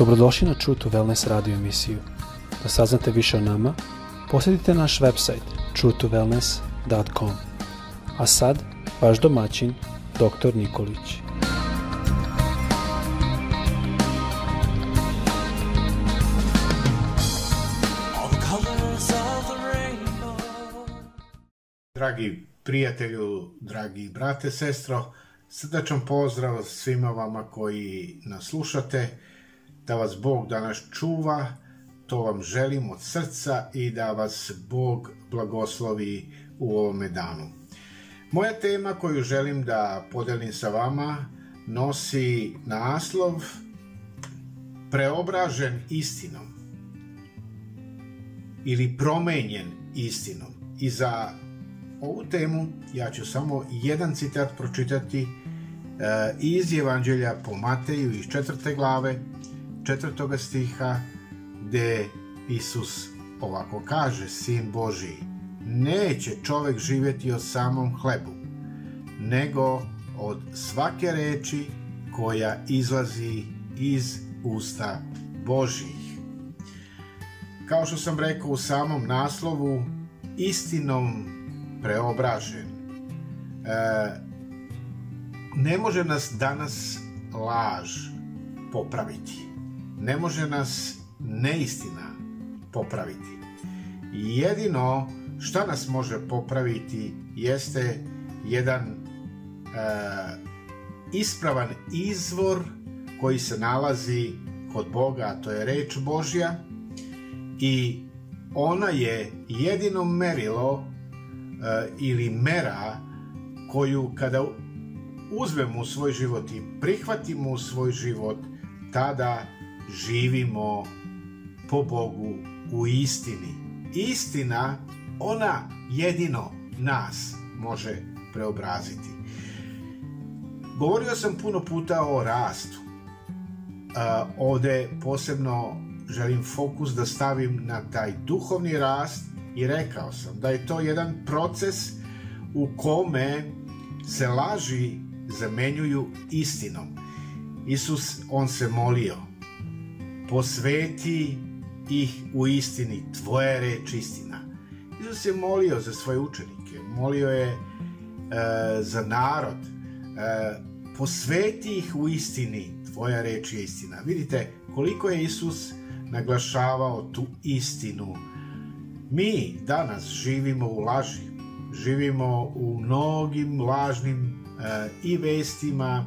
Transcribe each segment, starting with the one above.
Dobrodošli na True to Wellness radio emisiju. Da saznate više o nama, posjetite naš website truetowellness.com. A sad, vaš domaćin, dr. Nikolić. Dragi prijatelju, dragi brate, sestro, srdačan pozdrav svima vama koji nas slušate da vas Bog danas čuva, to vam želim od srca i da vas Bog blagoslovi u ovome danu. Moja tema koju želim da podelim sa vama nosi naslov Preobražen istinom ili promenjen istinom. I za ovu temu ja ću samo jedan citat pročitati e, iz Evanđelja po Mateju iz četvrte glave, četvrtoga stiha gde Isus ovako kaže, Sin Božiji, neće čovek živjeti od samom hlebu, nego od svake reči koja izlazi iz usta Božijih. Kao što sam rekao u samom naslovu, istinom preobražen. E, ne može nas danas laž popraviti ne može nas neistina popraviti. Jedino šta nas može popraviti jeste jedan e, ispravan izvor koji se nalazi kod Boga, a to je reč Božja i ona je jedino merilo e, ili mera koju kada uzmemo u svoj život i prihvatimo u svoj život, tada živimo po Bogu u istini. Istina, ona jedino nas može preobraziti. Govorio sam puno puta o rastu. E, ovde posebno želim fokus da stavim na taj duhovni rast i rekao sam da je to jedan proces u kome se laži zamenjuju istinom. Isus, on se molio, posveti ih u istini, tvoja reč istina. Isus je molio za svoje učenike, molio je e, za narod, e, posveti ih u istini, tvoja reč je istina. Vidite koliko je Isus naglašavao tu istinu. Mi danas živimo u laži, živimo u mnogim lažnim e, i vestima,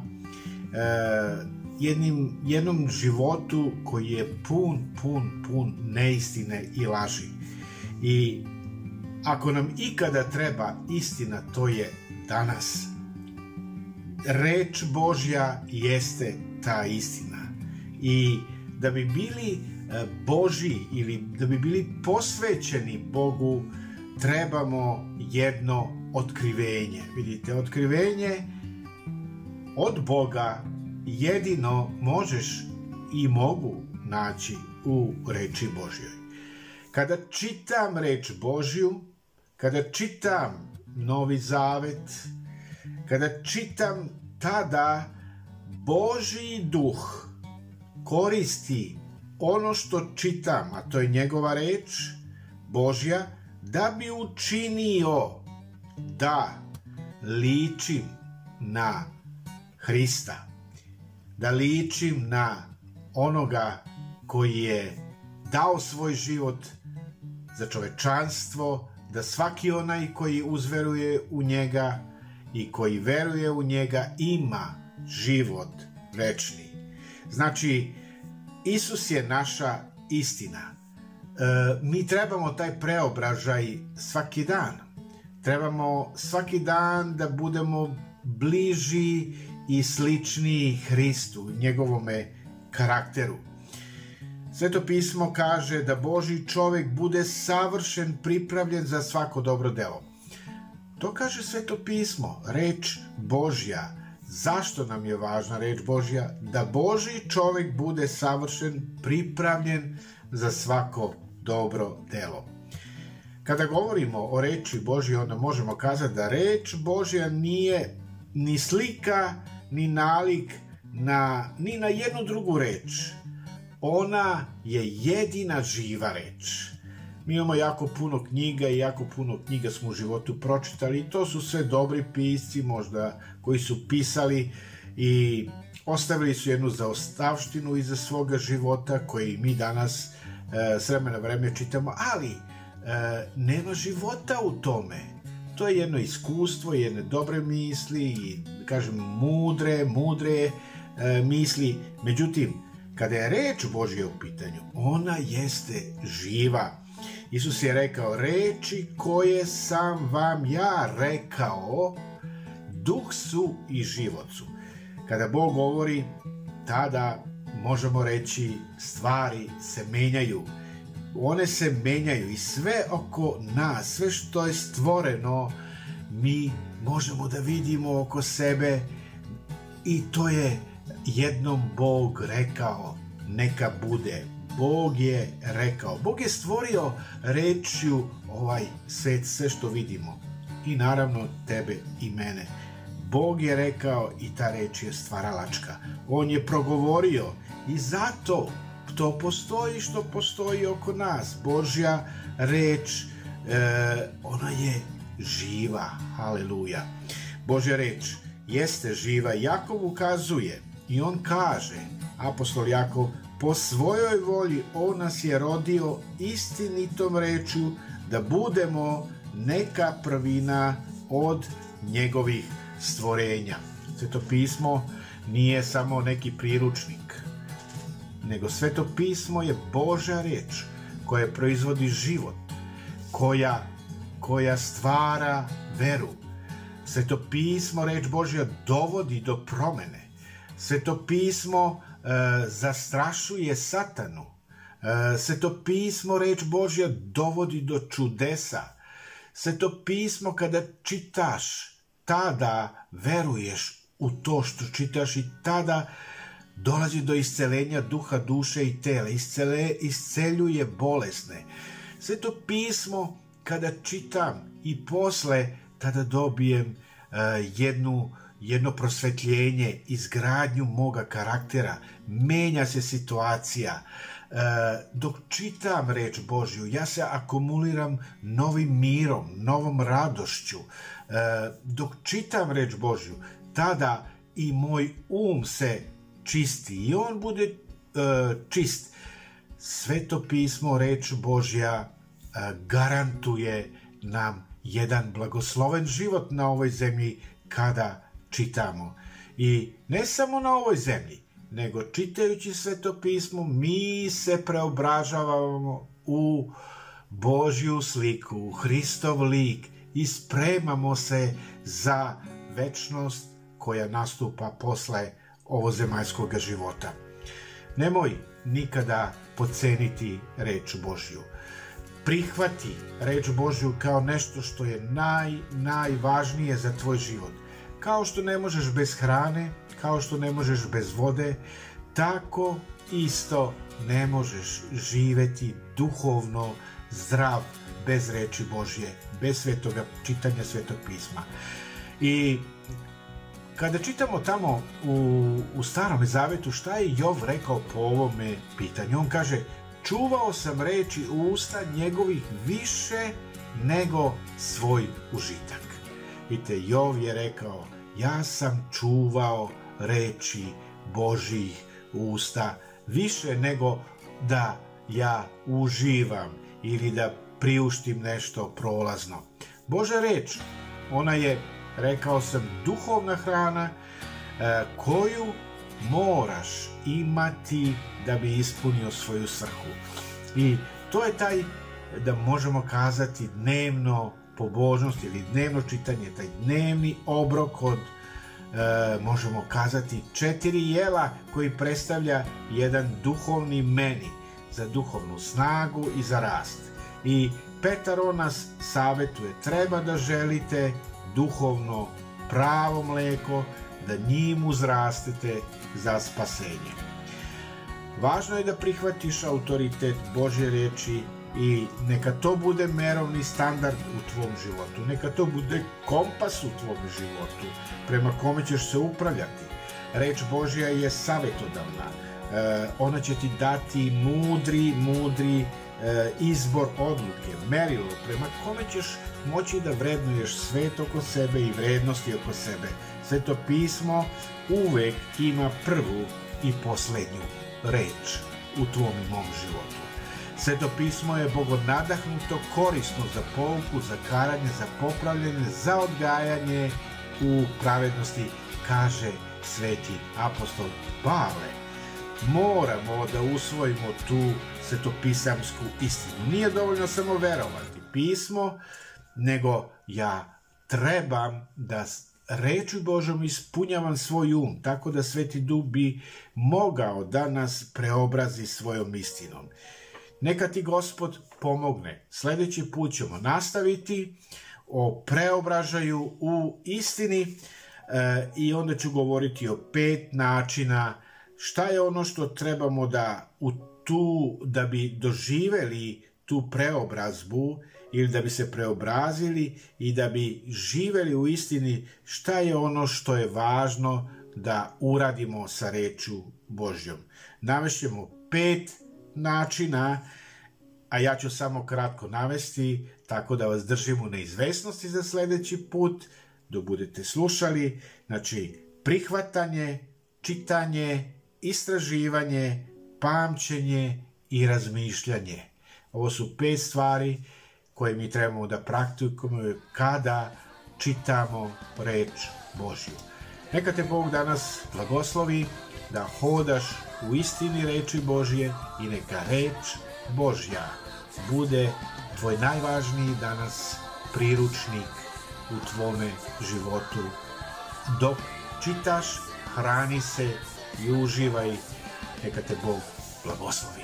e, jednim, jednom životu koji je pun, pun, pun neistine i laži. I ako nam ikada treba istina, to je danas. Reč Božja jeste ta istina. I da bi bili e, Boži ili da bi bili posvećeni Bogu, trebamo jedno otkrivenje. Vidite, otkrivenje od Boga jedino možeš i mogu naći u reči Božjoj. Kada čitam reč Božju, kada čitam Novi Zavet, kada čitam tada Božji duh koristi ono što čitam, a to je njegova reč Božja, da bi učinio da ličim na Hrista da ličim na onoga koji je dao svoj život za čovečanstvo, da svaki onaj koji uzveruje u njega i koji veruje u njega ima život večni. Znači, Isus je naša istina. E, mi trebamo taj preobražaj svaki dan. Trebamo svaki dan da budemo bliži i slični Hristu, njegovome karakteru. Sveto pismo kaže da Boži čovek bude savršen, pripravljen za svako dobro delo. To kaže Sveto pismo, reč Božja. Zašto nam je važna reč Božja? Da Boži čovek bude savršen, pripravljen za svako dobro delo. Kada govorimo o reči Božje, onda možemo kazati da reč Božja nije ni slika, ni nalik na, ni na jednu drugu reč. Ona je jedina živa reč. Mi imamo jako puno knjiga i jako puno knjiga smo u životu pročitali i to su sve dobri pisci možda koji su pisali i ostavili su jednu zaostavštinu iza svoga života koji mi danas e, s vremena vreme čitamo, ali e, nema života u tome to je jedno iskustvo, jedne dobre misli i, kažem, mudre, mudre e, misli. Međutim, kada je reč Božja u pitanju, ona jeste živa. Isus je rekao, reči koje sam vam ja rekao, duh su i život su. Kada Bog govori, tada možemo reći stvari se menjaju one se menjaju i sve oko nas, sve što je stvoreno, mi možemo da vidimo oko sebe i to je jednom Bog rekao, neka bude. Bog je rekao, Bog je stvorio rečju ovaj svet, sve što vidimo i naravno tebe i mene. Bog je rekao i ta reč je stvaralačka. On je progovorio i zato to postoji što postoji oko nas. Božja reč, e, ona je živa, haleluja. Božja reč jeste živa, Jakov ukazuje i on kaže, apostol Jakov, po svojoj volji on nas je rodio istinitom reču da budemo neka prvina od njegovih stvorenja. Sveto pismo nije samo neki priručnik, nego sveto pismo je Božja reč koja proizvodi život, koja, koja stvara veru. Sveto pismo, reč Božja, dovodi do promene. Sveto pismo e, zastrašuje satanu. E, sveto pismo, reč Božja, dovodi do čudesa. Sveto pismo kada čitaš, tada veruješ u to što čitaš i tada dolazi do iscelenja duha, duše i tela, iscele, isceljuje bolesne. Sve to pismo kada čitam i posle tada dobijem uh, jednu jedno prosvetljenje, izgradnju moga karaktera, menja se situacija. E, dok čitam reč Božju, ja se akumuliram novim mirom, novom radošću. E, dok čitam reč Božju, tada i moj um se čisti i on bude e, čist. Sveto pismo, reč Božja, e, garantuje nam jedan blagosloven život na ovoj zemlji kada čitamo. I ne samo na ovoj zemlji, nego čitajući sveto pismo mi se preobražavamo u Božju sliku, u Hristov lik i spremamo se za večnost koja nastupa posle ovozemaljskog života. Nemoj nikada poceniti reč Božju. Prihvati reč Božju kao nešto što je naj, najvažnije za tvoj život. Kao što ne možeš bez hrane, kao što ne možeš bez vode, tako isto ne možeš živeti duhovno zdrav bez reči Božje, bez svetoga čitanja svetog pisma. I Kada čitamo tamo u, u Starom Zavetu šta je Jov rekao po ovome pitanju, on kaže čuvao sam reči usta njegovih više nego svoj užitak. Vidite, Jov je rekao, ja sam čuvao reči Božih usta više nego da ja uživam ili da priuštim nešto prolazno. Boža reč, ona je rekao sam duhovna hrana e, koju moraš imati da bi ispunio svoju svrhu. I to je taj, da možemo kazati, dnevno pobožnost ili dnevno čitanje, taj dnevni obrok od, e, možemo kazati, četiri jela koji predstavlja jedan duhovni meni za duhovnu snagu i za rast. I Petaro nas savetuje, treba da želite duhovno pravo mleko da njim uzrastete za spasenje. Važno je da prihvatiš autoritet Božje reči i neka to bude merovni standard u tvom životu, neka to bude kompas u tvom životu prema kome ćeš se upravljati. Reč Božja je savetodavna, e, ona će ti dati mudri, mudri e, izbor odluke, merilo prema kome ćeš moći da vrednuješ svet oko sebe i vrednosti oko sebe. Sveto pismo uvek ima prvu i poslednju reč u tvom i mom životu. Sveto pismo je bogonadahnuto korisno za pouku, za karanje, za popravljanje, za odgajanje u pravednosti, kaže sveti apostol Pavle moramo da usvojimo tu svetopisamsku istinu. Nije dovoljno samo verovati. Pismo nego ja trebam da reču Božom ispunjavam svoj um, tako da Sveti Duh bi mogao da nas preobrazi svojom istinom. Neka ti Gospod pomogne. Sledeći put ćemo nastaviti o preobražaju u istini e, i onda ću govoriti o pet načina šta je ono što trebamo da u tu da bi doživeli tu preobrazbu ili da bi se preobrazili i da bi živeli u istini šta je ono što je važno da uradimo sa rečju Božjom. Navešćemo pet načina, a ja ću samo kratko navesti, tako da vas držim u neizvesnosti za sledeći put, dok budete slušali, znači prihvatanje, čitanje, istraživanje, pamćenje i razmišljanje. Ovo su pet stvari koje mi trebamo da praktikujemo kada čitamo reč Božju. Neka te Bog danas blagoslovi da hodaš u istini reči Božje i neka reč Božja bude tvoj najvažniji danas priručnik u tvome životu. Dok čitaš, hrani se i uživaj. Neka te Bog blagoslovi.